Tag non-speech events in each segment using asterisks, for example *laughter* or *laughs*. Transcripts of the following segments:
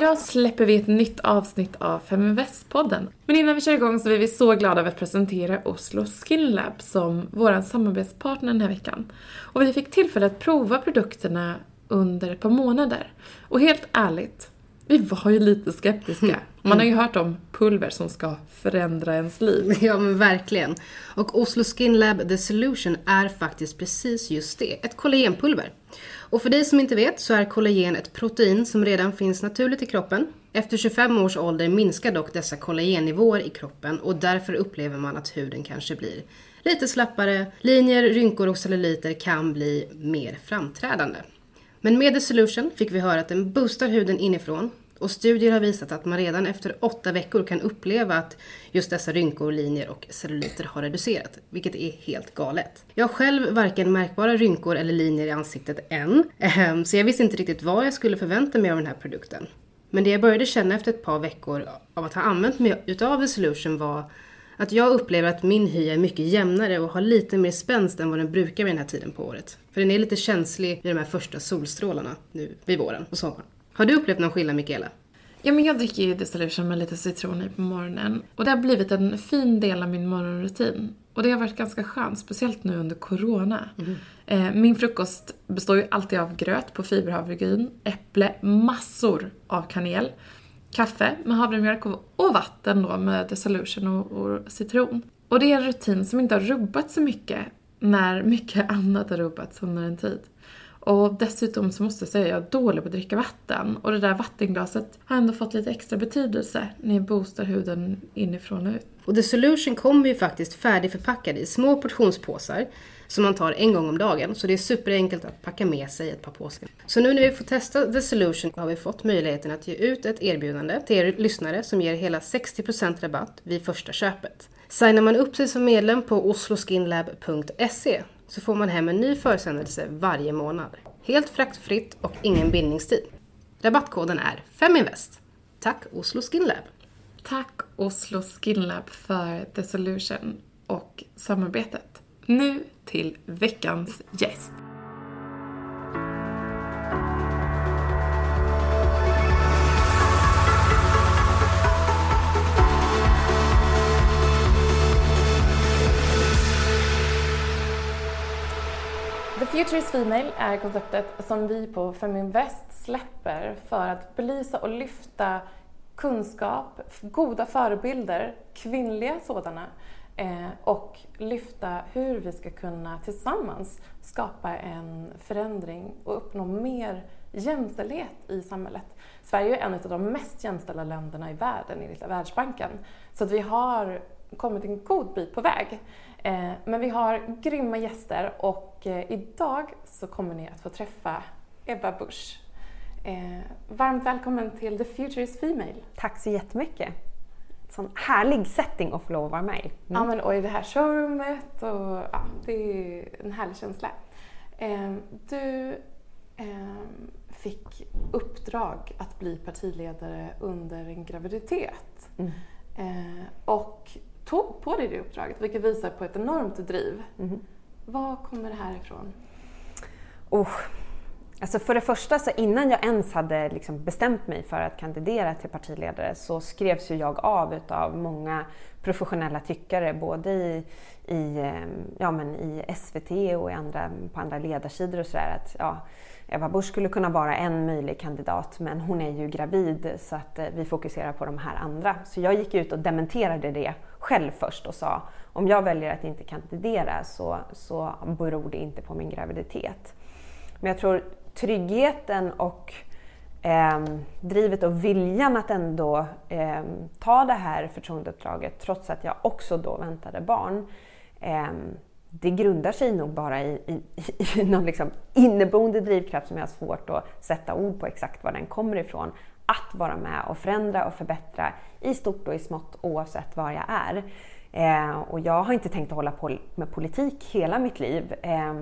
Idag släpper vi ett nytt avsnitt av Feminvest-podden. Men innan vi kör igång så är vi så glada över att presentera Oslo Skin Lab som vår samarbetspartner den här veckan. Och vi fick tillfälle att prova produkterna under ett par månader. Och helt ärligt, vi var ju lite skeptiska. Man har ju hört om pulver som ska förändra ens liv. *laughs* Ja men verkligen. Och Oslo Skin Lab The Solution är faktiskt precis just det, ett kollagenpulver. Och för dig som inte vet så är kollagen ett protein som redan finns naturligt i kroppen. Efter 25 års ålder minskar dock dessa kollagennivåer i kroppen och därför upplever man att huden kanske blir lite slappare, linjer, rynkor och celluliter kan bli mer framträdande. Men med The Solution fick vi höra att den boostar huden inifrån och studier har visat att man redan efter åtta veckor kan uppleva att just dessa rynkor, linjer och celluliter har reducerat, vilket är helt galet. Jag har själv varken märkbara rynkor eller linjer i ansiktet än, ehm, så jag visste inte riktigt vad jag skulle förvänta mig av den här produkten. Men det jag började känna efter ett par veckor av att ha använt mig utav The Solution var att jag upplever att min hy är mycket jämnare och har lite mer spänst än vad den brukar vid den här tiden på året. För den är lite känslig vid de här första solstrålarna nu vid våren och sommaren. Har du upplevt någon skillnad Mikaela? Ja, men jag dricker ju Distillation med lite citron i på morgonen. Och det har blivit en fin del av min morgonrutin. Och det har varit ganska skönt, speciellt nu under corona. Mm. min frukost består ju alltid av gröt på fiberhavregryn, äpple, massor av kanel, kaffe med havremjölk och vatten då med Dissolution och, och citron. Och det är en rutin som inte har rubbats så mycket när mycket *laughs* annat har rubbats under en tid. Och dessutom så måste jag säga att jag är dålig på att dricka vatten. Och det där vattenglaset har ändå fått lite extra betydelse när jag boostar huden inifrån och ut. Och The Solution kommer ju faktiskt färdigförpackad i små portionspåsar som man tar en gång om dagen. Så det är superenkelt att packa med sig ett par påsar. Så nu när vi får testa The Solution har vi fått möjligheten att ge ut ett erbjudande till er lyssnare som ger hela 60% rabatt vid första köpet. Signar man upp sig som medlem på osloskinlab.se så får man hem en ny försändelse varje månad. Helt fraktfritt och ingen bindningstid. Rabattkoden är FEMINVEST. Tack Oslo Skin Lab. Tack Oslo Skin Lab för The Solution och samarbetet. Nu till veckans gäst. Future is Female är konceptet som vi på Feminvest släpper för att belysa och lyfta kunskap, goda förebilder, kvinnliga sådana, eh, och lyfta hur vi ska kunna tillsammans skapa en förändring och uppnå mer jämställdhet i samhället. Sverige är en av de mest jämställda länderna i världen enligt Världsbanken. Så att vi har kommit en god bit på väg. Eh, men vi har grymma gäster och eh, idag så kommer ni att få träffa Ebba Busch. Eh, varmt välkommen till The Future is Female. Tack så jättemycket. Sån härlig setting att få lov att vara med i. Mm. Ja, men och i det här showroomet och ja, det är en härlig känsla. Du fick uppdrag att bli partiledare under en graviditet. Mm. Och tog på dig det uppdraget, vilket visar på ett enormt driv. Mm. Var kommer det här ifrån? Oh. Alltså för det första, så innan jag ens hade liksom bestämt mig för att kandidera till partiledare så skrevs ju jag av utav många professionella tyckare, både i, i, ehm, ja, men i SVT och i andra, på andra ledarsidor och sådär. Att, ja, Ebba Busch skulle kunna vara en möjlig kandidat men hon är ju gravid så att eh, vi fokuserar på de här andra. Så jag gick ut och dementerade det själv först och sa om jag väljer att inte kandidera så, så beror det inte på min graviditet. Men jag tror tryggheten och eh, drivet och viljan att ändå eh, ta det här förtroendeuppdraget trots att jag också då väntade barn eh, det grundar sig nog bara i, i, i *laughs* någon liksom inneboende drivkraft som jag har svårt att sätta ord på exakt var den kommer ifrån. Att vara med och förändra och förbättra i stort och i smått oavsett var jag är. Eh, och jag har inte tänkt att hålla på med politik hela mitt liv. Eh,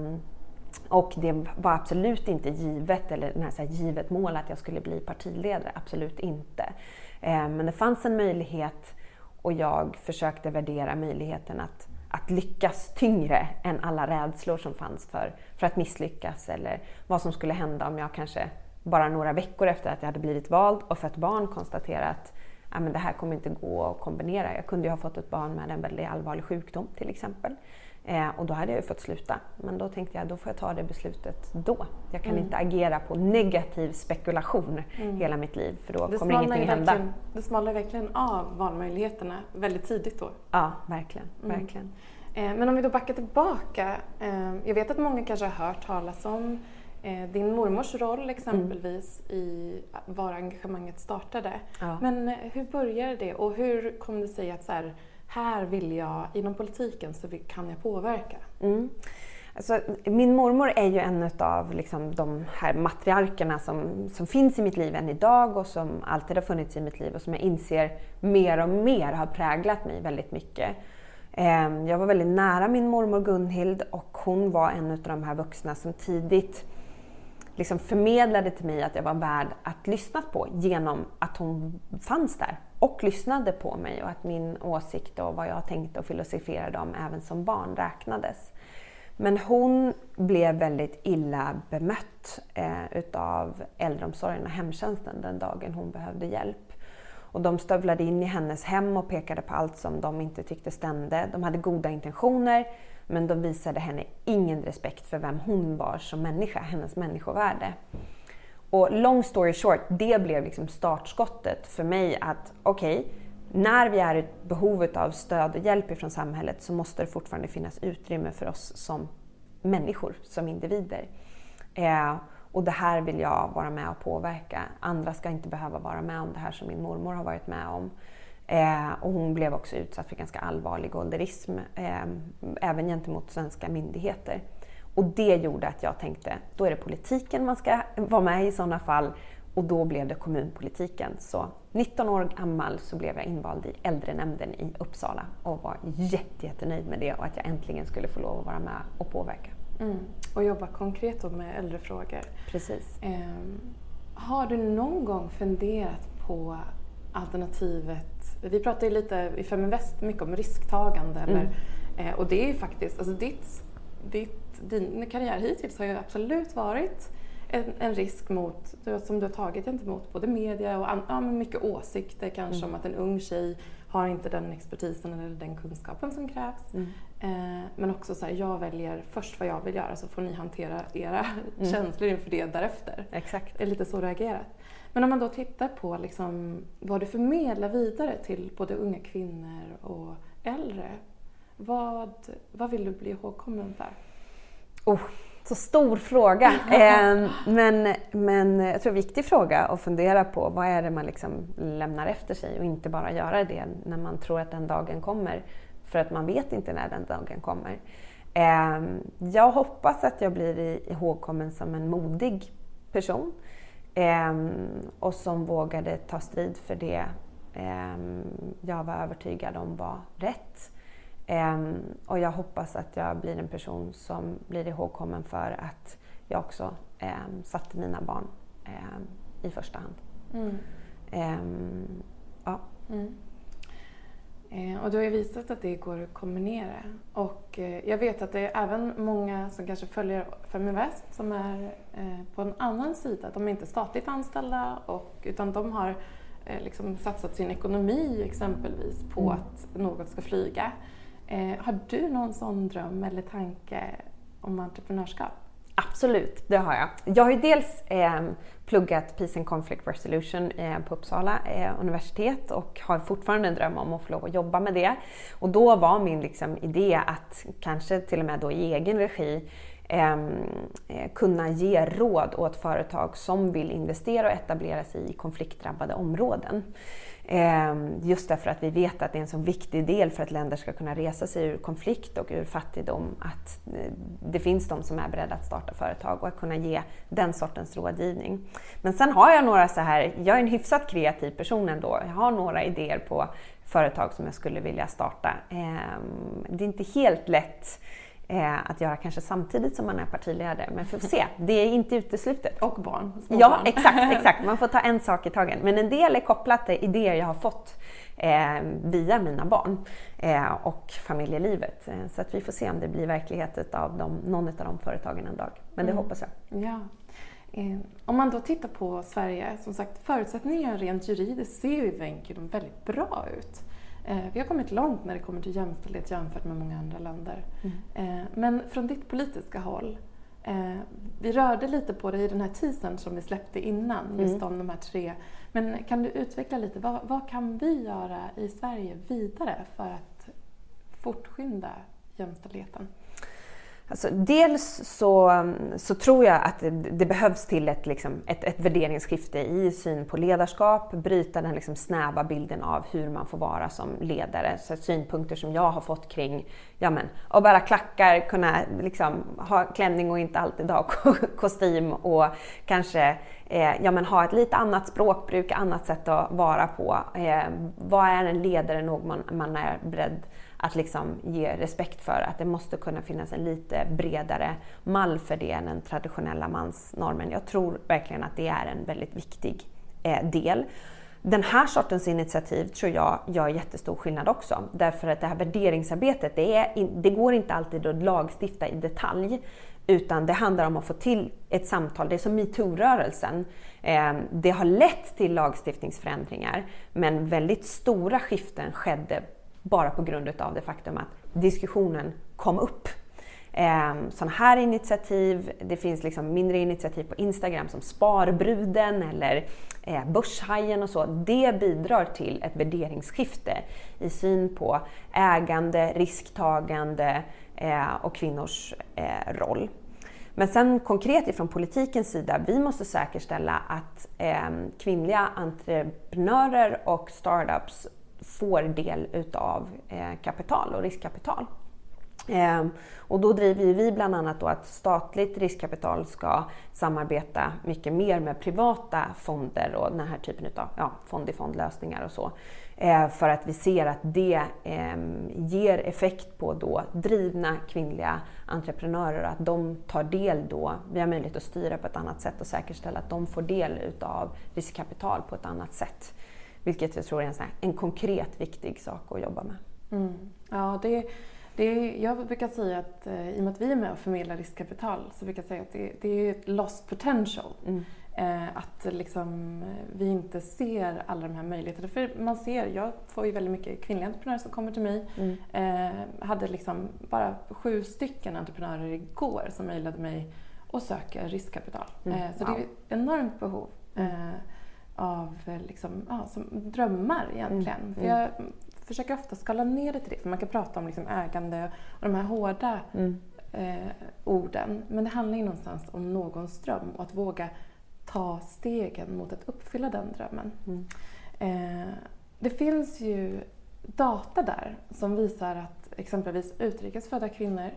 och det var absolut inte givet, eller den här, så här, givet mål att jag skulle bli partiledare. Absolut inte. Eh, men det fanns en möjlighet och jag försökte värdera möjligheten att att lyckas tyngre än alla rädslor som fanns för, för att misslyckas eller vad som skulle hända om jag kanske bara några veckor efter att jag hade blivit vald och fött barn konstatera att ja, men det här kommer inte gå att kombinera. Jag kunde ju ha fått ett barn med en väldigt allvarlig sjukdom till exempel. Eh, och då hade jag ju fått sluta. Men då tänkte jag, då får jag ta det beslutet då. Jag kan mm. inte agera på negativ spekulation mm. hela mitt liv för då det kommer ingenting hända. Det smalnar verkligen av valmöjligheterna väldigt tidigt då. Ja, verkligen. Mm. verkligen. Eh, men om vi då backar tillbaka. Eh, jag vet att många kanske har hört talas om din mormors roll exempelvis mm. i var engagemanget startade. Ja. Men hur började det och hur kom det sig att så här, här vill jag, inom politiken så kan jag påverka? Mm. Alltså, min mormor är ju en av liksom, de här matriarkerna som, som finns i mitt liv än idag och som alltid har funnits i mitt liv och som jag inser mer och mer har präglat mig väldigt mycket. Ehm, jag var väldigt nära min mormor Gunhild och hon var en av de här vuxna som tidigt liksom förmedlade till mig att jag var värd att lyssna på genom att hon fanns där och lyssnade på mig och att min åsikt och vad jag tänkte och filosoferade om även som barn räknades. Men hon blev väldigt illa bemött eh, utav äldreomsorgen och hemtjänsten den dagen hon behövde hjälp. Och de stövlade in i hennes hem och pekade på allt som de inte tyckte stämde. De hade goda intentioner men de visade henne ingen respekt för vem hon var som människa, hennes människovärde. Och long story short, det blev liksom startskottet för mig att okej, okay, när vi är i behov av stöd och hjälp ifrån samhället så måste det fortfarande finnas utrymme för oss som människor, som individer. Eh, och det här vill jag vara med och påverka. Andra ska inte behöva vara med om det här som min mormor har varit med om. Eh, och hon blev också utsatt för ganska allvarlig ålderism, eh, även gentemot svenska myndigheter. Och det gjorde att jag tänkte, då är det politiken man ska vara med i sådana fall. Och då blev det kommunpolitiken. Så 19 år gammal så blev jag invald i äldrenämnden i Uppsala och var jättenöjd med det och att jag äntligen skulle få lov att vara med och påverka. Mm. Och jobba konkret med äldrefrågor. Precis. Eh, har du någon gång funderat på alternativet vi pratar ju lite i Feminvest mycket om risktagande. Eller, mm. eh, och det är ju faktiskt, alltså ditt, ditt, din karriär hittills har ju absolut varit en, en risk mot, som du har tagit gentemot både media och an, ja, mycket åsikter kanske mm. om att en ung tjej har inte den expertisen eller den kunskapen som krävs. Mm. Eh, men också så här, jag väljer först vad jag vill göra så får ni hantera era mm. känslor inför det därefter. Exakt. Det är lite så du har agerat. Men om man då tittar på liksom vad du förmedlar vidare till både unga kvinnor och äldre. Vad, vad vill du bli ihågkommen för? Oh, så stor fråga. *laughs* eh, men, men jag tror en viktig fråga att fundera på. Vad är det man liksom lämnar efter sig och inte bara göra det när man tror att den dagen kommer. För att man vet inte när den dagen kommer. Eh, jag hoppas att jag blir ihågkommen som en modig person Ehm, och som vågade ta strid för det ehm, jag var övertygad om var rätt. Ehm, och jag hoppas att jag blir en person som blir ihågkommen för att jag också satte mina barn i första hand. Mm. ja. Mm. Eh, och du har ju visat att det går att kombinera. Och eh, jag vet att det är även många som kanske följer Feminvest som är eh, på en annan sida. De är inte statligt anställda och, utan de har liksom satsat sin ekonomi exempelvis på mm. att något ska flyga. Eh, har du någon sån dröm eller tanke om entreprenörskap? Absolut, det har jag. Jag har ju dels eh, pluggat Peace and Conflict Resolution eh, på Uppsala eh, universitet och har fortfarande en dröm om att få lov att jobba med det. Och då var min liksom, idé att kanske till och med då i egen regi ehm, eh, kunna ge råd åt företag som vill investera och etablera sig i konfliktdrabbade områden. Ehm, just därför att vi vet att det är en så viktig del för att länder ska kunna resa sig ur konflikt och ur fattigdom att eh, det finns de som är beredda att starta företag och att kunna ge den sortens rådgivning. Men sen har jag några så här, jag är en hyfsat kreativ person ändå, jag har några idéer på företag som jag skulle vilja starta. Ehm, det är inte helt lätt eh, att göra kanske samtidigt som man är partiledare. Men vi får se, *laughs* det är inte uteslutet. Och barn. Ja, barn. *laughs* exakt, *laughs* exakt. Man får ta en sak i taget. Men en del är kopplat till idéer jag har fått eh, via mina barn eh, och familjelivet. Eh, så att vi får se om det blir verklighet av dem, någon av de företagen en dag. Men det mm. hoppas jag. Ja. Eh, om man då tittar på Sverige, som sagt förutsättningarna rent juridiskt ser ju väldigt bra ut. Eh, vi har kommit långt när det kommer till jämställdhet jämfört med många andra länder. Mm. Men från ditt politiska håll, vi rörde lite på det i den här teasern som vi släppte innan, just mm. om de här tre. Men kan du utveckla lite, vad, vad kan vi göra i Sverige vidare för att fortskynda jämställdheten? Alltså, dels så, så tror jag att det, det behövs till ett, liksom, ett, ett värderingsskifte i syn på ledarskap, bryta den liksom, snäva bilden av hur man får vara som ledare. Så synpunkter som jag har fått kring ja, men, att bära klackar, kunna liksom, ha klänning och inte alltid ha kostym och kanske eh, ja, men, ha ett lite annat språkbruk, annat sätt att vara på. Eh, vad är en ledare? Något man, man är beredd att liksom ge respekt för att det måste kunna finnas en lite bredare mall för det än den traditionella mansnormen. Jag tror verkligen att det är en väldigt viktig eh, del. Den här sortens initiativ tror jag gör jättestor skillnad också. Därför att det här värderingsarbetet, det, är, det går inte alltid att lagstifta i detalj. Utan det handlar om att få till ett samtal. Det är som metoo-rörelsen. Eh, det har lett till lagstiftningsförändringar men väldigt stora skiften skedde bara på grund av det faktum att diskussionen kom upp. Ehm, Sådana här initiativ, det finns liksom mindre initiativ på Instagram som Sparbruden eller eh, Börshajen och så. Det bidrar till ett värderingsskifte i syn på ägande, risktagande eh, och kvinnors eh, roll. Men sen konkret ifrån politikens sida, vi måste säkerställa att ehm, kvinnliga entreprenörer och startups får del utav eh, kapital och riskkapital. Ehm, och då driver vi bland annat då att statligt riskkapital ska samarbeta mycket mer med privata fonder och den här typen av ja, fond-i-fond-lösningar och så. Ehm, för att vi ser att det ehm, ger effekt på då drivna kvinnliga entreprenörer att de tar del då, vi har möjlighet att styra på ett annat sätt och säkerställa att de får del utav riskkapital på ett annat sätt. Vilket jag tror är en, här, en konkret viktig sak att jobba med. Mm. Ja, det, det, jag brukar säga att eh, i och med att vi är med och förmedlar riskkapital så brukar jag säga att det, det är ett lost potential. Mm. Eh, att liksom, vi inte ser alla de här möjligheterna. För man ser, jag får ju väldigt mycket kvinnliga entreprenörer som kommer till mig. Mm. Eh, hade liksom bara sju stycken entreprenörer igår som mejlade mig och söker riskkapital. Mm. Eh, så wow. det är ett enormt behov. Mm. Eh, av liksom, ja, som drömmar egentligen. Mm. För mm. jag försöker ofta skala ner det till det, för man kan prata om liksom ägande och de här hårda mm. eh, orden. Men det handlar ju någonstans om någons dröm och att våga ta stegen mot att uppfylla den drömmen. Mm. Eh, det finns ju data där som visar att exempelvis utrikesfödda kvinnor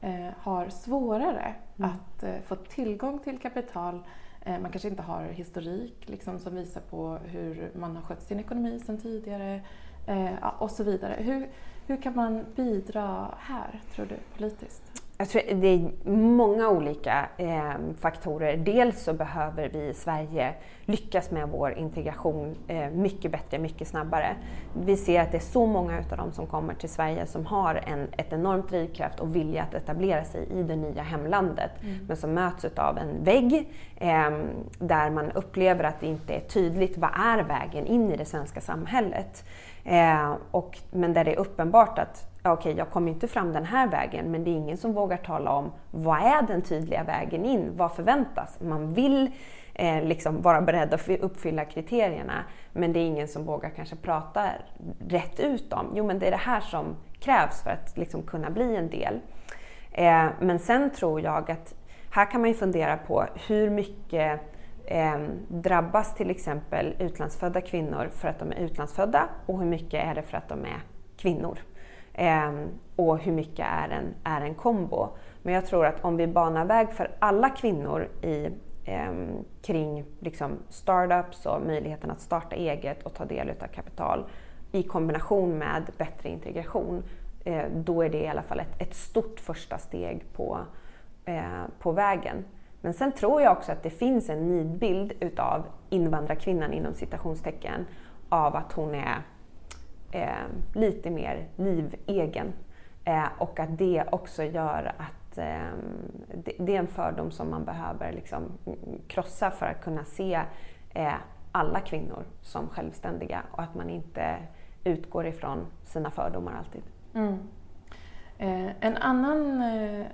eh, har svårare mm. att eh, få tillgång till kapital Eh, Eh, man kanske inte har historik liksom, som visar på hur man har skött sin ekonomi sedan tidigare eh, och så vidare. Hur, hur kan man bidra här, tror du, politiskt? Jag tror det är många olika eh, faktorer. Dels så behöver vi i Sverige lyckas med vår integration eh, mycket bättre, mycket snabbare. Vi ser att det är så många av dem som kommer till Sverige som har en, ett enormt drivkraft och vilja att etablera sig i det nya hemlandet, mm. men som möts av en vägg eh, där man upplever att det inte är tydligt vad är vägen in i det svenska samhället. Eh, och, men där det är uppenbart att okej, okay, jag kom inte fram den här vägen, men det är ingen som vågar tala om vad är den tydliga vägen in? Vad förväntas? Man vill eh, liksom vara beredd att uppfylla kriterierna, men det är ingen som vågar kanske prata rätt ut om, jo men det är det här som krävs för att liksom kunna bli en del. Eh, men sen tror jag att här kan man ju fundera på hur mycket eh, drabbas till exempel utlandsfödda kvinnor för att de är utlandsfödda och hur mycket är det för att de är kvinnor? Eh, och hur mycket är en, är en kombo? Men jag tror att om vi banar väg för alla kvinnor i, eh, kring liksom startups och möjligheten att starta eget och ta del av kapital i kombination med bättre integration, eh, då är det i alla fall ett, ett stort första steg på, eh, på vägen. Men sen tror jag också att det finns en nidbild utav invandrarkvinnan inom citationstecken av att hon är Eh, lite mer livegen. Eh, och att det också gör att eh, det, det, är en fördom som man behöver liksom krossa för att kunna se eh, alla kvinnor som självständiga och att man inte utgår ifrån sina fördomar alltid. Mm. Eh, en annan eh,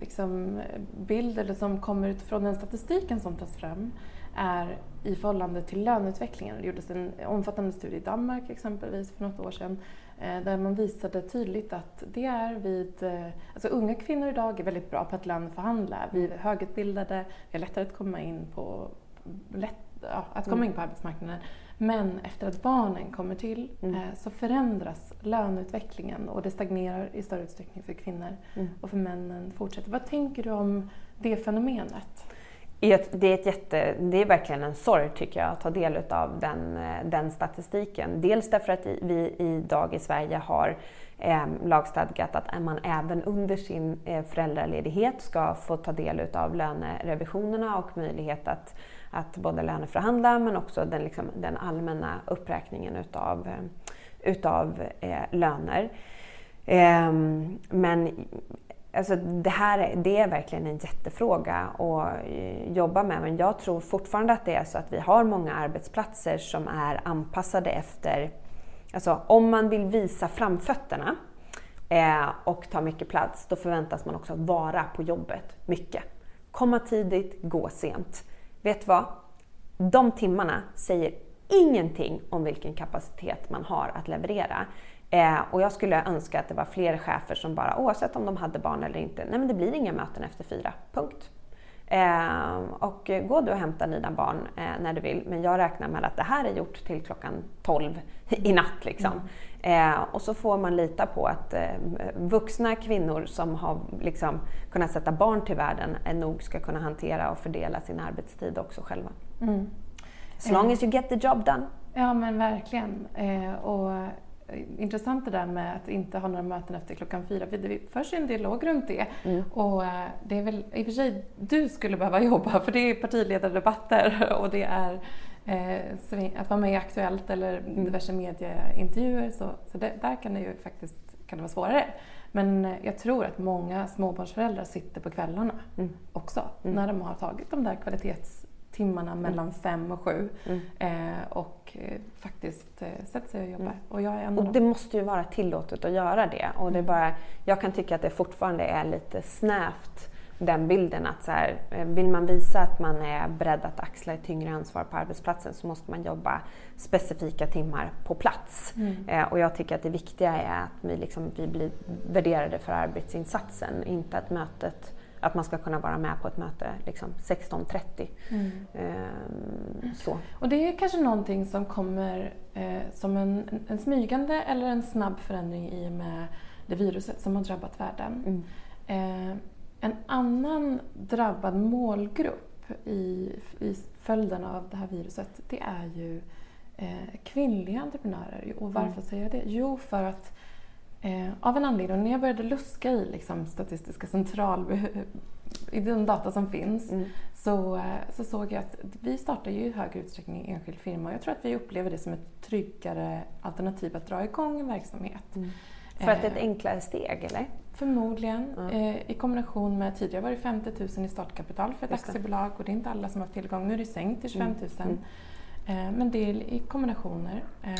liksom, bild eller som kommer utifrån den statistiken som tas fram är i förhållande till löneutvecklingen. Det gjordes en omfattande studie i Danmark exempelvis för något år sedan eh, där man visade tydligt att det är vid... Eh, alltså unga kvinnor idag är väldigt bra på att löneförhandla. Vi är högutbildade, vi har lättare att komma in på, lätt, ja, att komma mm. in på arbetsmarknaden. Men efter att barnen kommer till mm. eh, så förändras löneutvecklingen och det stagnerar i större utsträckning för kvinnor mm. och för männen fortsätter. Vad tänker du om det fenomenet? Det är, ett jätte, det är verkligen en sorg tycker jag att ta del av den, eh, den statistiken. Dels därför att vi idag i Sverige har eh, lagstadgat att man även under sin eh, föräldraledighet ska få ta del av lönerevisionerna och möjlighet att, att både löneförhandla men också den, liksom, den allmänna uppräkningen utav, eh, utav eh, löner. Eh, men Alltså det här det är verkligen en jättefråga att eh, jobba med men jag tror fortfarande att det är så att vi har många arbetsplatser som är anpassade efter... Alltså om man vill visa framfötterna eh, och ta mycket plats då förväntas man också vara på jobbet mycket. Komma tidigt, gå sent. Vet du vad? De timmarna säger ingenting om vilken kapacitet man har att leverera. Eh, och jag skulle önska att det var fler chefer som bara, oavsett om de hade barn eller inte, nej men det blir inga möten efter fyra, punkt. Eh, och gå du och hämta dina barn eh, när du vill, men jag räknar med att det här är gjort till klockan 12 i natt. Liksom. Mm. Eh, och så får man lita på att eh, vuxna kvinnor som har liksom, kunnat sätta barn till världen nog ska kunna hantera och fördela sin arbetstid också själva. Mm. As long as you get the job done. Ja men verkligen. Eh, och intressant det där med att inte ha några möten efter klockan fyra. Det förs en dialog runt det. Mm. Och eh, det är väl i och för sig du skulle behöva *laughs* jobba för det är partiledardebatter *laughs* och det är eh, att vara med i Aktuellt eller mm. diverse medieintervjuer. Så, så det, där kan det ju faktiskt kan det vara svårare. Men eh, jag tror att många småbarnsföräldrar sitter på kvällarna mm. också mm. när de har tagit de där kvalitets timmarna mm. mellan fem och sju mm. eh, och eh, faktiskt eh, sätter sig och jobbar. Mm. Och jag är en och det måste ju vara tillåtet att göra det. Och det bara, jag kan tycka att det fortfarande är lite snävt den bilden att så här, eh, vill man visa att man är beredd att axla ett tyngre ansvar på arbetsplatsen så måste man jobba specifika timmar på plats. Mm. Eh, och jag tycker att det viktiga är att vi, liksom, vi blir värderade för arbetsinsatsen, inte att mötet att man ska kunna vara med på ett möte liksom 16.30. Mm. Ehm, så. Och det är kanske någonting som kommer eh, som en, en smygande eller en snabb förändring i och med det viruset som har drabbat världen. Mm. Eh, en annan drabbad målgrupp i, i följden av det här viruset det är ju eh, kvinnliga entreprenörer. Och varför mm. säger jag det? Jo, för att Eh, av en anledning, när jag började luska i liksom, Statistiska central *laughs* i den data som finns mm. så, eh, så såg jag att vi startar ju i högre utsträckning enskild firma och jag tror att vi upplever det som ett tryggare alternativ att dra igång en verksamhet. Mm. För att det är ett eh, enklare steg, eller? Förmodligen. Mm. Eh, I kombination med, tidigare var det 50 000 i startkapital för ett aktiebolag och det är inte alla som har tillgång. Nu är det sänkt till 25 000. Mm. Mm. Eh, men det är i kombinationer. Eh,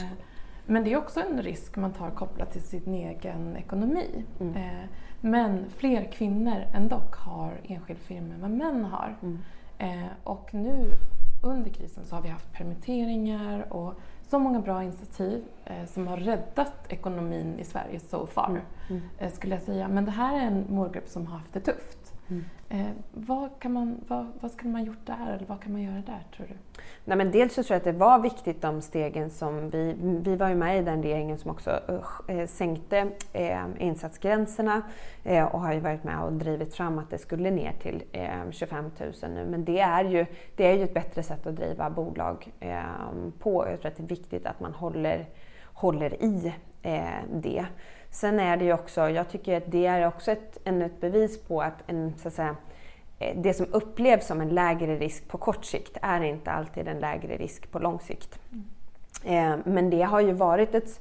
men det är också en risk man tar kopplat till sin egen ekonomi. Mm. Eh, men fler kvinnor än dock har enskild firma än vad män har. Mm. Eh, och nu under krisen så har vi haft permitteringar och så många bra initiativ eh, som har räddat ekonomin i Sverige so far, mm. mm. Eh, skulle jag säga. Men det här är en målgrupp som har haft det tufft. Mm. Eh, vad, kan man, vad, vad skulle man gjort där eller vad kan man göra där tror du? Nej, men dels så tror jag att det var viktigt de stegen som vi, vi var ju med i den regeringen som också eh, sänkte eh, insatsgränserna eh, och har ju varit med och drivit fram att det skulle ner till eh, 25 000 nu. Men det är, ju, det är ju ett bättre sätt att driva bolag eh, på. Jag tror att det är viktigt att man håller, håller i eh, det. Sen är det ju också, jag tycker att det är också ett, en, ett bevis på att, en, så att säga, eh, det som upplevs som en lägre risk på kort sikt är inte alltid en lägre risk på lång sikt. Mm. Eh, men det har ju varit ett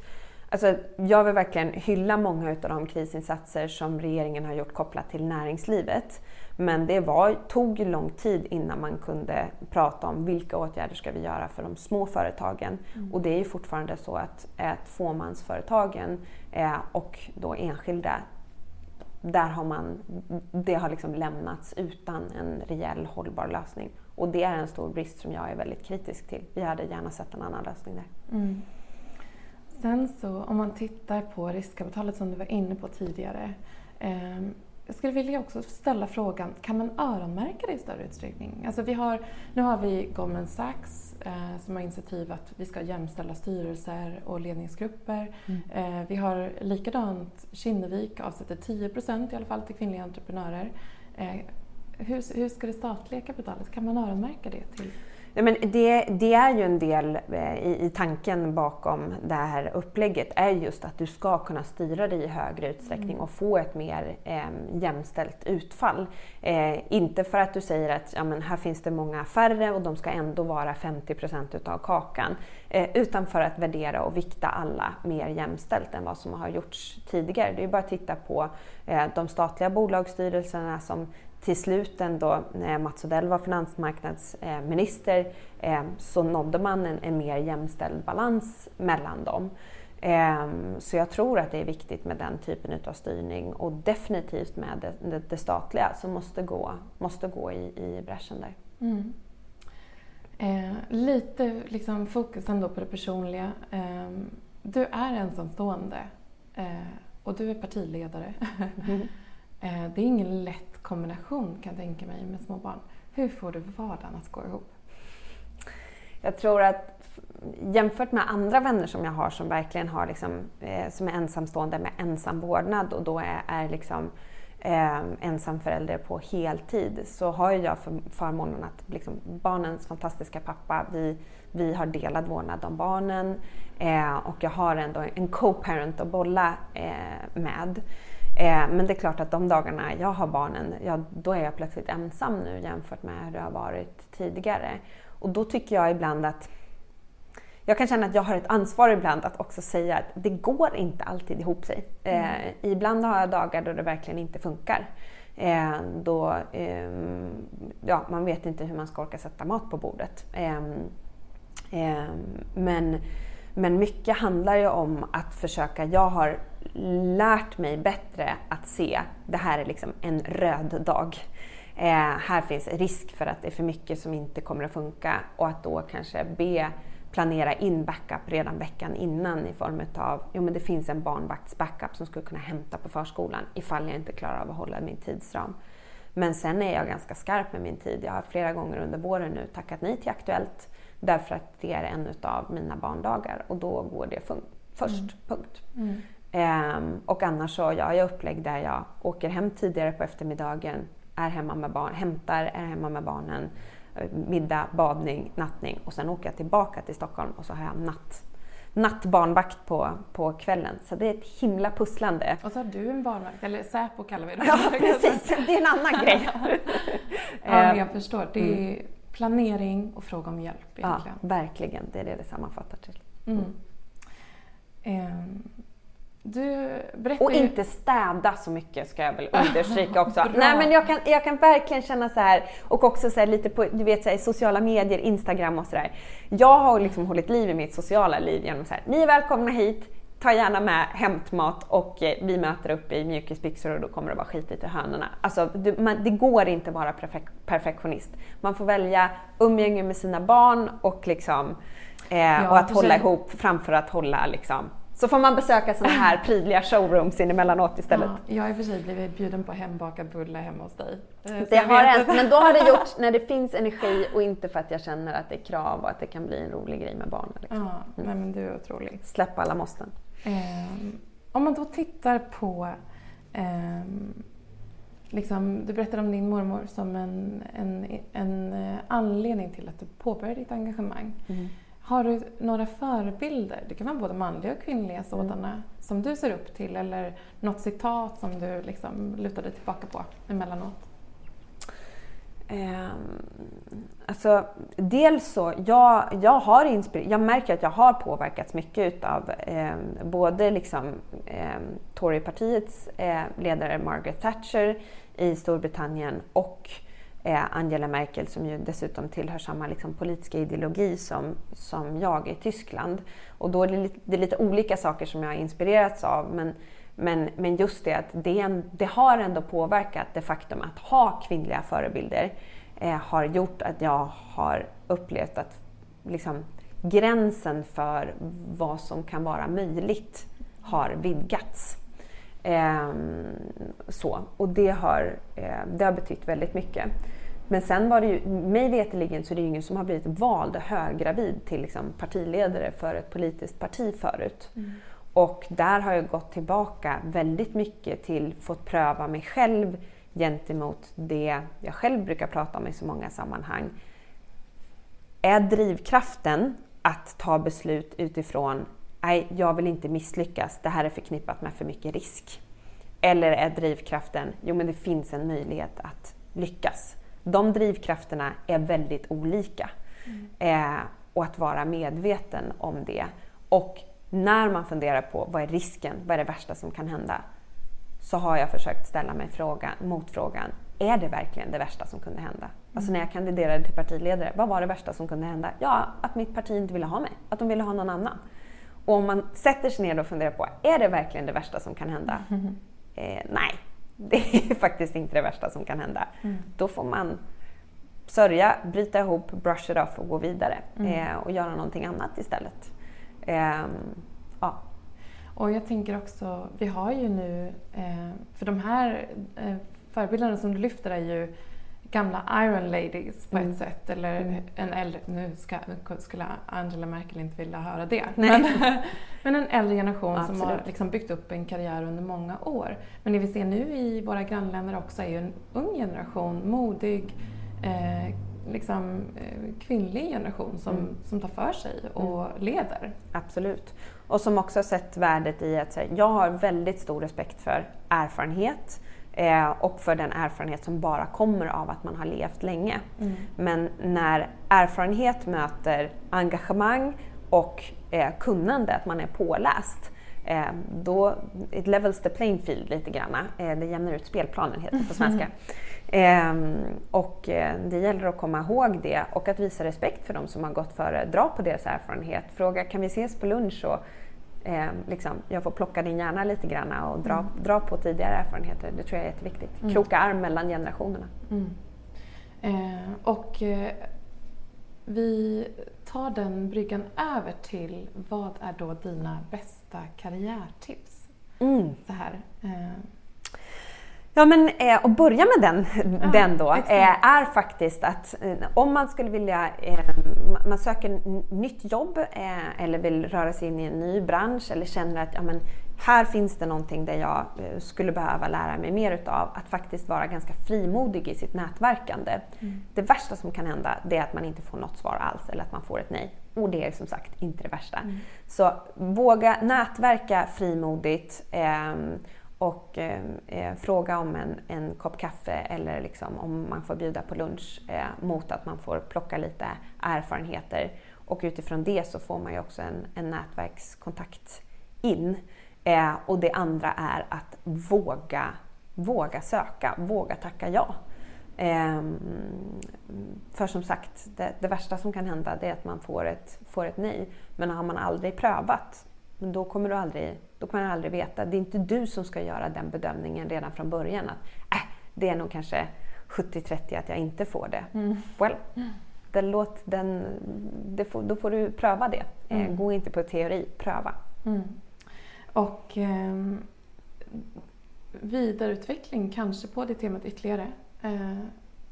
Alltså, jag vill verkligen hylla många av de krisinsatser som regeringen har gjort kopplat till näringslivet. Men det var, tog lång tid innan man kunde prata om vilka åtgärder ska vi göra för de små företagen. Mm. Och det är ju fortfarande så att, att fåmansföretagen eh, och då enskilda, där har man, det har liksom lämnats utan en rejäl hållbar lösning. Och det är en stor brist som jag är väldigt kritisk till. Vi hade gärna sett en annan lösning där. Mm. Sen så om man tittar på riskkapitalet som du var inne på tidigare. Eh, jag skulle vilja också ställa frågan, kan man öronmärka det i större utsträckning? Alltså vi har, nu har vi Goldman Sachs eh, som har initiativ att vi ska jämställa styrelser och ledningsgrupper. Mm. Eh, vi har likadant Kinnevik avsätter 10% i alla fall till kvinnliga entreprenörer. Eh, hur, hur ska det statliga kapitalet, kan man öronmärka det till? Ja, men det, det, är ju en del eh, i, i, tanken bakom det här upplägget är just att du ska kunna styra dig i högre utsträckning mm. och få ett mer eh, jämställt utfall. Eh, inte för att du säger att ja, men här finns det många färre och de ska ändå vara 50% utav kakan. Eh, utan för att värdera och vikta alla mer jämställt än vad som har gjorts tidigare. Det är bara att titta på eh, de statliga bolagsstyrelserna som till slut ändå, när Mats Odell var finansmarknadsminister, eh, så nådde man en, en mer jämställd balans mellan dem. Eh, så jag tror att det är viktigt med den typen av styrning och definitivt med det, det, det statliga som måste gå, måste gå i, i bräschen där. Mm. Eh, lite liksom fokus ändå på det personliga. Eh, du är ensamstående eh, och du är partiledare. Mm. *laughs* Eh, det är ingen lätt kombination kan jag tänka mig med små barn. Hur får du vardagen att gå ihop? Jag tror att jämfört med andra vänner som jag har som verkligen har liksom, eh, som är ensamstående med ensam vårdnad och då är, är liksom, eh, ensamförälder på heltid så har jag för, förmånen att liksom, barnens fantastiska pappa, vi, vi har delad vårdnad om barnen eh, och jag har ändå en co-parent att bolla eh, med. Eh, men det är klart att de dagarna jag har barnen, ja, då är jag plötsligt ensam nu jämfört med hur det har varit tidigare. Och då tycker jag ibland att jag kan känna att jag har ett ansvar ibland att också säga att det går inte alltid ihop sig. Eh, mm. ibland har jag dagar då det verkligen inte funkar. Eh, då, eh, ja, man vet inte hur man ska orka sätta mat på bordet. Eh, eh, men, men mycket handlar ju om att försöka, jag har lärt mig bättre att se det här är liksom en röd dag. Eh, här finns risk för att det är för mycket som inte kommer att funka och att då kanske be planera in backup redan veckan innan i form av jo men det finns en barnvaktsbackup som skulle kunna hämta på förskolan ifall jag inte klarar av att hålla min tidsram. Men sen är jag ganska skarp med min tid. Jag har flera gånger under våren nu tackat nej till Aktuellt därför att det är en av mina barndagar och då går det först. Mm. Punkt. Mm. Um, och annars så ja, jag upplägg där jag åker hem tidigare på eftermiddagen, är hemma med barn, hämtar, är hemma med barnen, eh, middag, badning, nattning och sen åker jag tillbaka till Stockholm och så har jag natt, nattbarnvakt på, på kvällen. Så det är ett himla pusslande. Och så har du en barnvakt, eller Säpo kallar vi det. Ja, precis. Det är en annan grej. *laughs* ja, *laughs* men jag förstår. Det är mm. planering och fråga om hjälp egentligen. Ja, verkligen. Det är det det sammanfattar till. Mm. Um, och inte städa så mycket ska jag väl *laughs* understryka också. Nej men jag kan, jag kan verkligen känna så här och också så lite på du vet, så här, sociala medier, Instagram och sådär. Jag har liksom hållit liv i mitt sociala liv genom så här, ni är välkomna hit, ta gärna med hämtmat och eh, vi möter upp i mjukisbyxor och då kommer det vara skitigt i hörnorna. Alltså, du, man, det går inte att vara perfek perfektionist. Man får välja umgänge med sina barn och, liksom, eh, ja, och att hålla ihop framför att hålla liksom, så får man besöka sådana här prydliga showrooms emellanåt istället. Ja, jag har i och för sig blivit bjuden på hembakad bulle hemma hos dig. Eh, det har hänt, men då har det *laughs* gjorts när det finns energi och inte för att jag känner att det är krav och att det kan bli en rolig grej med barnen. Liksom. Ja, mm. men du är otrolig. Släppa alla måsten. Um, om man då tittar på um, liksom, du berättade om din mormor som en, en, en eh, anledning till att du påbörjade ditt engagemang. Mm. Har du några förebilder, det kan vara både manliga och kvinnliga mm. sådana, mm. som du ser upp till eller något citat som du liksom lutar dig tillbaka på emellanåt? Eh, alltså, dels så, jag, jag, har inspir- jag märker att jag har påverkats mycket utav eh, både liksom, eh, Torypartiets eh, ledare Margaret Thatcher i Storbritannien och Angela Merkel som ju dessutom tillhör samma liksom, politiska ideologi som, som jag i Tyskland. Och då är det, lite, det är lite olika saker som jag har inspirerats av men men, men just det att det, det, har ändå påverkat det faktum att ha kvinnliga förebilder eh, har gjort att jag har upplevt att liksom, gränsen för vad som kan vara möjligt har vidgats. Eh, så. Och det har, eh, det har betytt väldigt mycket. Men sen var det ju, mig veterligen så är det ingen som har blivit vald höggravid till liksom partiledare för ett politiskt parti förut. Mm. Och där har jag gått tillbaka väldigt mycket till fått pröva mig själv gentemot det jag själv brukar prata om i så många sammanhang. Är drivkraften att ta beslut utifrån nej, jag vill inte misslyckas, det här är förknippat med för mycket risk. Eller är drivkraften, jo men det finns en möjlighet att lyckas. De drivkrafterna är väldigt olika. Mm. Eh, och att vara medveten om det. Och när man funderar på vad är risken, vad är det värsta som kan hända? Så har jag försökt ställa mig frågan, motfrågan, är det verkligen det värsta som kunde hända? Mm. Alltså när jag kandiderade till partiledare, vad var det värsta som kunde hända? Ja, att mitt parti inte ville ha mig, att de ville ha någon annan. Och om man sätter sig ner och funderar på, är det verkligen det värsta som kan hända? Mm. *laughs* Eh, nej, det är *laughs* faktiskt inte det värsta som kan hända. Mm. Då får man sörja, bryta ihop, brush it off och gå vidare mm. eh, och göra någonting annat istället. Eh, ja. Och jag tänker också, vi har ju nu, eh, för de här eh, förebilderna som du lyfter är ju gamla Iron Ladies på mm. ett sätt. Eller mm. en äldre, nu ska, skulle Angela Merkel inte vilja höra det. Men, *laughs* men, en äldre generation Absolut. som har liksom byggt upp en karriär under många år. Men det vi ser nu i våra grannländer också är ju en ung generation, modig, eh, liksom, eh, kvinnlig generation som, mm. som tar för sig och mm. leder. Absolut. Och som också sett värdet i att här, jag har väldigt stor respekt för erfarenhet eh, och för den erfarenhet som bara kommer av att man har levt länge. Mm. Men när erfarenhet möter engagemang och eh, kunnande, att man är påläst, eh, då it levels the playing field lite grann. Eh, det jämnar ut spelplanen heter det på svenska. *laughs* Eh, och eh, det gäller att komma ihåg det och att visa respekt för de som har gått före. Dra på deras erfarenhet. Fråga, kan vi ses på lunch? Och, eh, liksom, jag får plocka din hjärna lite grann och dra, mm. dra på tidigare erfarenheter. Det tror jag är jätteviktigt. Mm. Kroka arm mellan generationerna. Mm. Eh, och eh, vi tar den bryggan över till vad är då dina bästa karriärtips? Mm. Så här. Ja men eh, att börja med den, ja, den då eh, är faktiskt att eh, om man skulle vilja, eh, man söker nytt jobb eh, eller vill röra sig in i en ny bransch eller känner att ja, men, här finns det någonting där jag eh, skulle behöva lära mig mer utav. Att faktiskt vara ganska frimodig i sitt nätverkande. Mm. Det värsta som kan hända det är att man inte får något svar alls eller att man får ett nej. Och det är som sagt inte det värsta. Mm. Så våga nätverka frimodigt ehm, och eh, eh, fråga om en, en kopp kaffe eller liksom om man får bjuda på lunch eh, mot att man får plocka lite erfarenheter. Och utifrån det så får man ju också en, en nätverkskontakt in. Eh, och det andra är att våga, våga söka, våga tacka ja. Ehm, för som sagt, det, det, värsta som kan hända är att man får ett, får ett nej. Men har man aldrig prövat, då kommer du aldrig då kommer man aldrig veta. Det är inte du som ska göra den bedömningen redan från början. Att äh, det är nog kanske 70-30 att jag inte får det. Mm. Well, den låt, den, får, då får du pröva det. Eh, mm. Gå inte på teori, pröva. Mm. Och eh, vidareutveckling kanske på det temat ytterligare. Eh,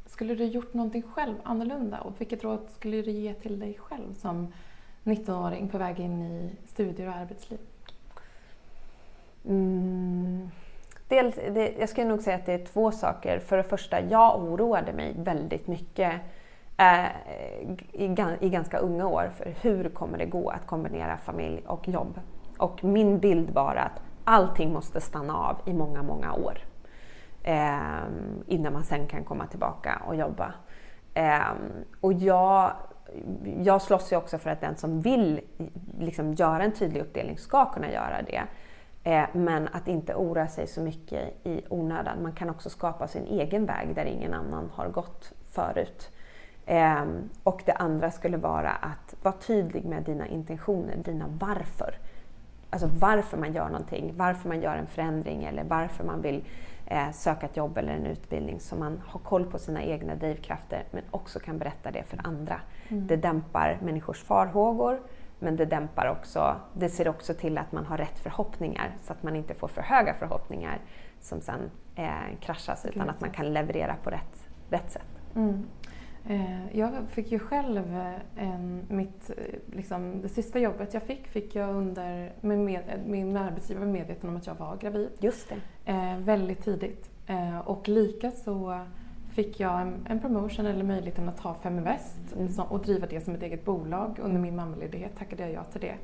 skulle du gjort någonting själv annorlunda och vilket råd skulle du ge till dig själv som 19-åring på väg in i studier och arbetsliv? Mm. Dels, det, jag skulle nog säga att det är två saker. För det första, jag oroade mig väldigt mycket eh, i, i, ganska unga år för hur kommer det gå att kombinera familj och jobb. Och min bild var att allting måste stanna av i många, många år eh, innan man sen kan komma tillbaka och jobba. Eh, och jag, jag slåss ju också för att den som vill liksom, göra en tydlig uppdelning ska kunna göra det. Eh, men att inte oroa sig så mycket i onödan. Man kan också skapa sin egen väg där ingen annan har gått förut. Eh, och det andra skulle vara att vara tydlig med dina intentioner, dina varför. Alltså varför man gör någonting, varför man gör en förändring eller varför man vill söka ett jobb eller en utbildning så man har koll på sina egna drivkrafter men också kan berätta det för andra. Mm. Det dämpar människors farhågor men det dämpar också, det ser också till att man har rätt förhoppningar så att man inte får för höga förhoppningar som sen eh, kraschas utan att man kan leverera på rätt, rätt sätt. Mm. Eh, jag fick ju själv eh, en, mitt, eh, liksom, det sista jobbet jag fick, fick jag under, med, min arbetsgivare var medveten om att jag var gravid. Just det. Eh, väldigt tidigt. Eh, och likaså fick jag en, en, promotion eller möjligheten att ta Feminvest mm. och driva det som ett eget bolag under min mammaledighet tackade jag ja till det.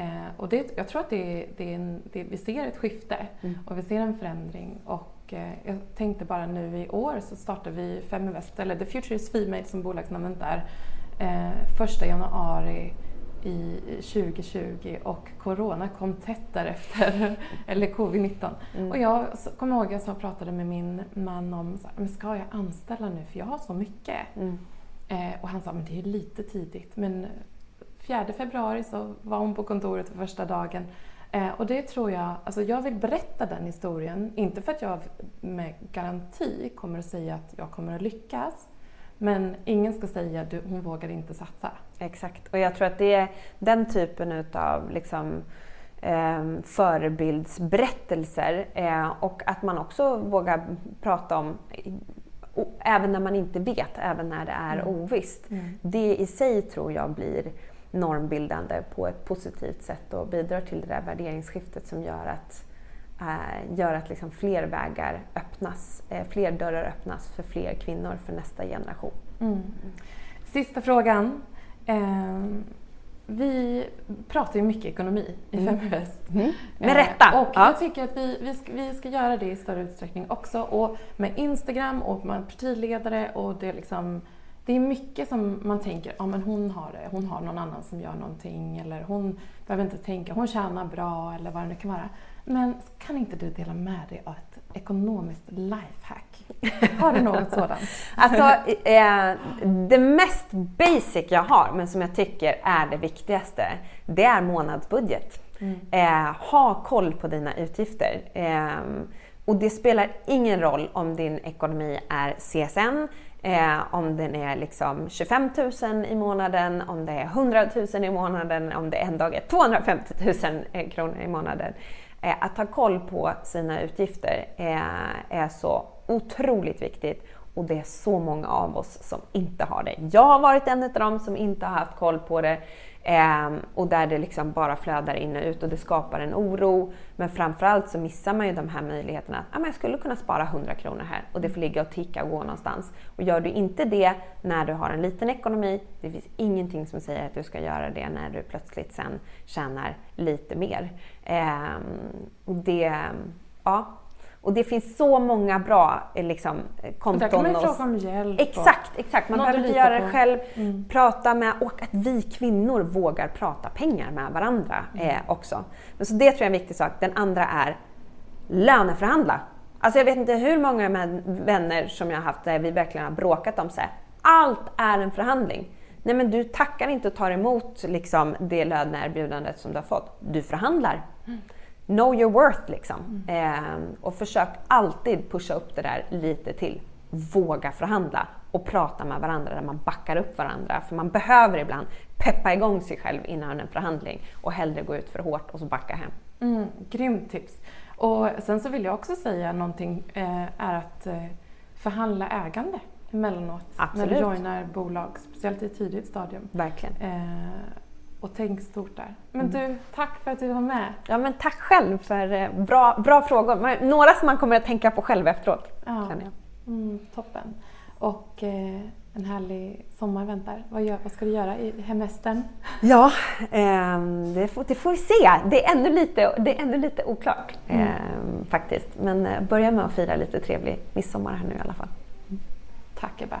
Eh, och det, jag tror att det, det, det, vi ser ett skifte mm. och vi ser en förändring. Och jag tänkte bara nu i år så startar vi Feminvest, eller The Future is Female som bolagsnamnet är, eh, första januari i 2020 och Corona kom tätt därefter, *laughs* eller covid-19. Mm. Och jag kommer ihåg att jag pratade med min man om, så här, men ska jag anställa nu för jag har så mycket? Mm. Eh, och han sa, men det är lite tidigt. Men 4 februari så var hon på kontoret för första dagen. Eh, och det tror jag, alltså jag vill berätta den historien, inte för att jag med garanti kommer att säga att jag kommer att lyckas, men ingen ska säga att hon vågar inte satsa. Exakt, och jag tror att det är den typen av liksom, eh, förebildsberättelser eh, och att man också vågar prata om även när man inte vet, även när det är mm. ovisst. Mm. Det i sig tror jag blir normbildande på ett positivt sätt och bidrar till det där värderingsskiftet som gör att, äh, gör att liksom fler vägar öppnas, äh, fler dörrar öppnas för fler kvinnor för nästa generation. Mm. Sista frågan. Eh, vi pratar ju mycket ekonomi i mm. Feminvest. Mm. Med rätta! Eh, och ja. jag tycker att vi, vi, ska, vi ska göra det i större utsträckning också. Och med Instagram och med partiledare och det liksom det är mycket som man tänker, ja men hon har det, hon har någon annan som gör någonting eller hon behöver inte tänka, hon tjänar bra eller vad det nu kan vara. Men kan inte du dela med dig av ett ekonomiskt lifehack? Har du något sådant? *laughs* Alltså, eh, det mest basic jag har, men som jag tycker är det viktigaste, det är månadsbudget. Mm. Eh, ha koll på dina utgifter. Eh, och det spelar ingen roll om din ekonomi är CSN, Eh, om den är liksom 25 000 i månaden, om det är 100 000 i månaden, om det en dag är 250 000 eh, kronor i månaden. Eh, att ha koll på sina utgifter eh, är så otroligt viktigt och det är så många av oss som inte har det. Jag har varit en av dem som inte har haft koll på det. Eh, och där det liksom bara flödar in och ut och det skapar en oro. Men framförallt så missar man ju de här möjligheterna. Ah, men jag skulle kunna spara 100 kronor här och det får ligga och ticka och gå någonstans. Och gör du inte det när du har en liten ekonomi, det finns ingenting som säger att du ska göra det när du plötsligt sen tjänar lite mer. Eh, och det, ja, och det finns så många bra eh, liksom, konton. Och där kan man ju fråga om hjälp. Exakt, exakt. Man behöver inte göra det själv. Mm. Prata med, och att vi kvinnor vågar prata pengar med varandra mm. eh, också. Men så det tror jag är en viktig sak. Den andra är löneförhandla. Alltså jag vet inte hur många vänner som jag har haft där vi verkligen har bråkat om så här, allt är en förhandling. Nej men du tackar inte och tar emot liksom, det löneerbjudandet som du har fått. Du förhandlar. Mm know your worth liksom. Mm. Eh, och försök alltid pusha upp det där lite till. Våga förhandla och prata med varandra där man backar upp varandra. För man behöver ibland peppa igång sig själv innan en förhandling och hellre gå ut för hårt och så backa hem. Mm, grymt tips! Och sen så vill jag också säga någonting eh, är att eh, förhandla ägande emellanåt Absolut. när du joinar bolag, speciellt i ett tidigt stadium. Verkligen. Eh, och tänk stort där. Men mm. du, tack för att du var med. Ja, men tack själv för eh, bra, bra frågor. Några som man kommer att tänka på själv efteråt. Ja. Mm, toppen. Och eh, en härlig sommar väntar. Vad, gör, vad ska du göra i hemestern? Ja, eh, det, får, det, får, vi se. Det är ännu lite, det är ännu lite oklart mm. eh, faktiskt. Men eh, börja med att fira lite trevlig midsommar här nu i alla fall. Tack Ebba.